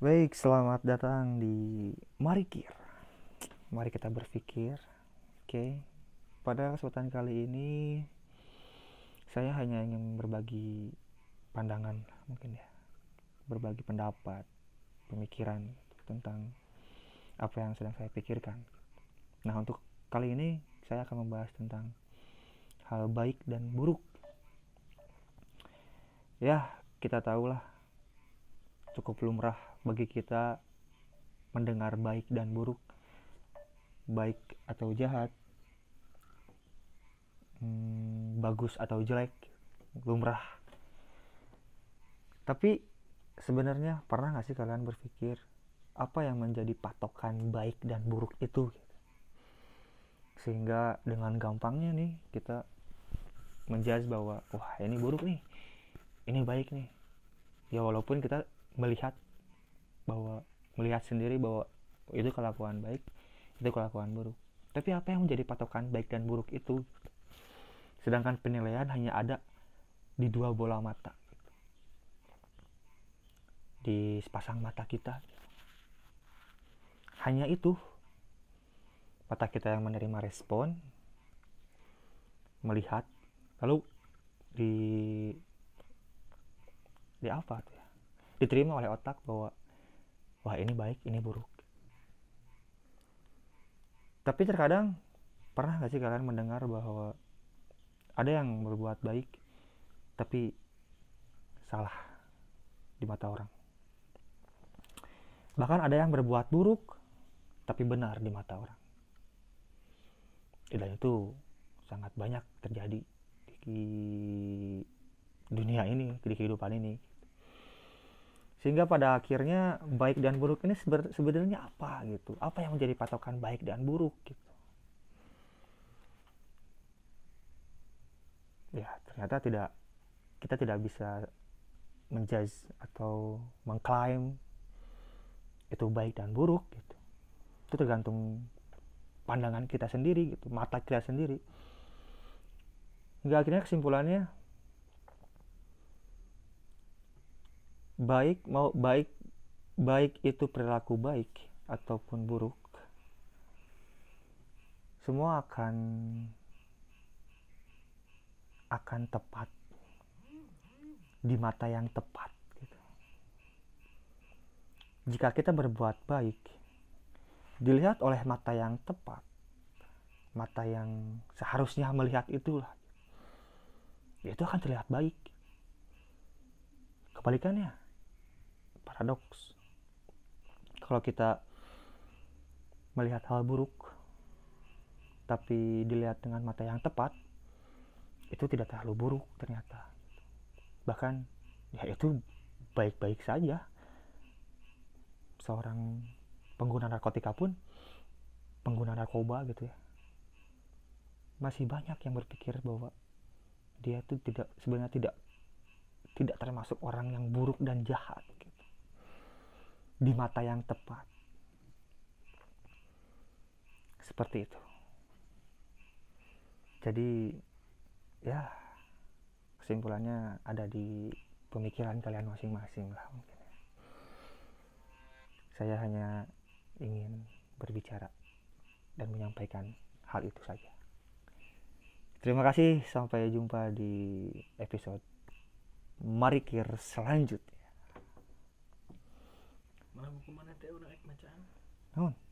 Baik, selamat datang di Marikir. Mari kita berpikir. Oke. Pada kesempatan kali ini saya hanya ingin berbagi pandangan mungkin ya. Berbagi pendapat, pemikiran tentang apa yang sedang saya pikirkan. Nah, untuk kali ini saya akan membahas tentang hal baik dan buruk. Ya, kita tahulah cukup lumrah bagi kita mendengar baik dan buruk, baik atau jahat, hmm, bagus atau jelek, lumrah. Tapi sebenarnya pernah nggak sih kalian berpikir apa yang menjadi patokan baik dan buruk itu? Sehingga dengan gampangnya nih kita menjudge bahwa wah ini buruk nih, ini baik nih. Ya walaupun kita melihat bahwa melihat sendiri bahwa itu kelakuan baik itu kelakuan buruk. Tapi apa yang menjadi patokan baik dan buruk itu? Sedangkan penilaian hanya ada di dua bola mata. Di sepasang mata kita. Hanya itu mata kita yang menerima respon melihat lalu di di apa tuh ya diterima oleh otak bahwa wah ini baik ini buruk. Tapi terkadang pernah gak sih kalian mendengar bahwa ada yang berbuat baik tapi salah di mata orang? Bahkan ada yang berbuat buruk tapi benar di mata orang. Dan itu sangat banyak terjadi di dunia ini di kehidupan ini sehingga pada akhirnya baik dan buruk ini sebenarnya apa gitu? Apa yang menjadi patokan baik dan buruk gitu? Ya ternyata tidak kita tidak bisa menjudge atau mengklaim itu baik dan buruk gitu. Itu tergantung pandangan kita sendiri gitu mata kita sendiri. Hingga akhirnya kesimpulannya baik mau baik baik itu perilaku baik ataupun buruk semua akan akan tepat di mata yang tepat gitu. jika kita berbuat baik dilihat oleh mata yang tepat mata yang seharusnya melihat itulah itu akan terlihat baik kebalikannya paradoks kalau kita melihat hal buruk tapi dilihat dengan mata yang tepat itu tidak terlalu buruk ternyata. Bahkan ya itu baik-baik saja. Seorang pengguna narkotika pun pengguna narkoba gitu ya masih banyak yang berpikir bahwa dia itu tidak sebenarnya tidak tidak termasuk orang yang buruk dan jahat di mata yang tepat. Seperti itu. Jadi ya kesimpulannya ada di pemikiran kalian masing-masing lah mungkin. Ya. Saya hanya ingin berbicara dan menyampaikan hal itu saja. Terima kasih, sampai jumpa di episode Marikir selanjutnya. Kumana tayo na kahit machaan. Hon. Ah,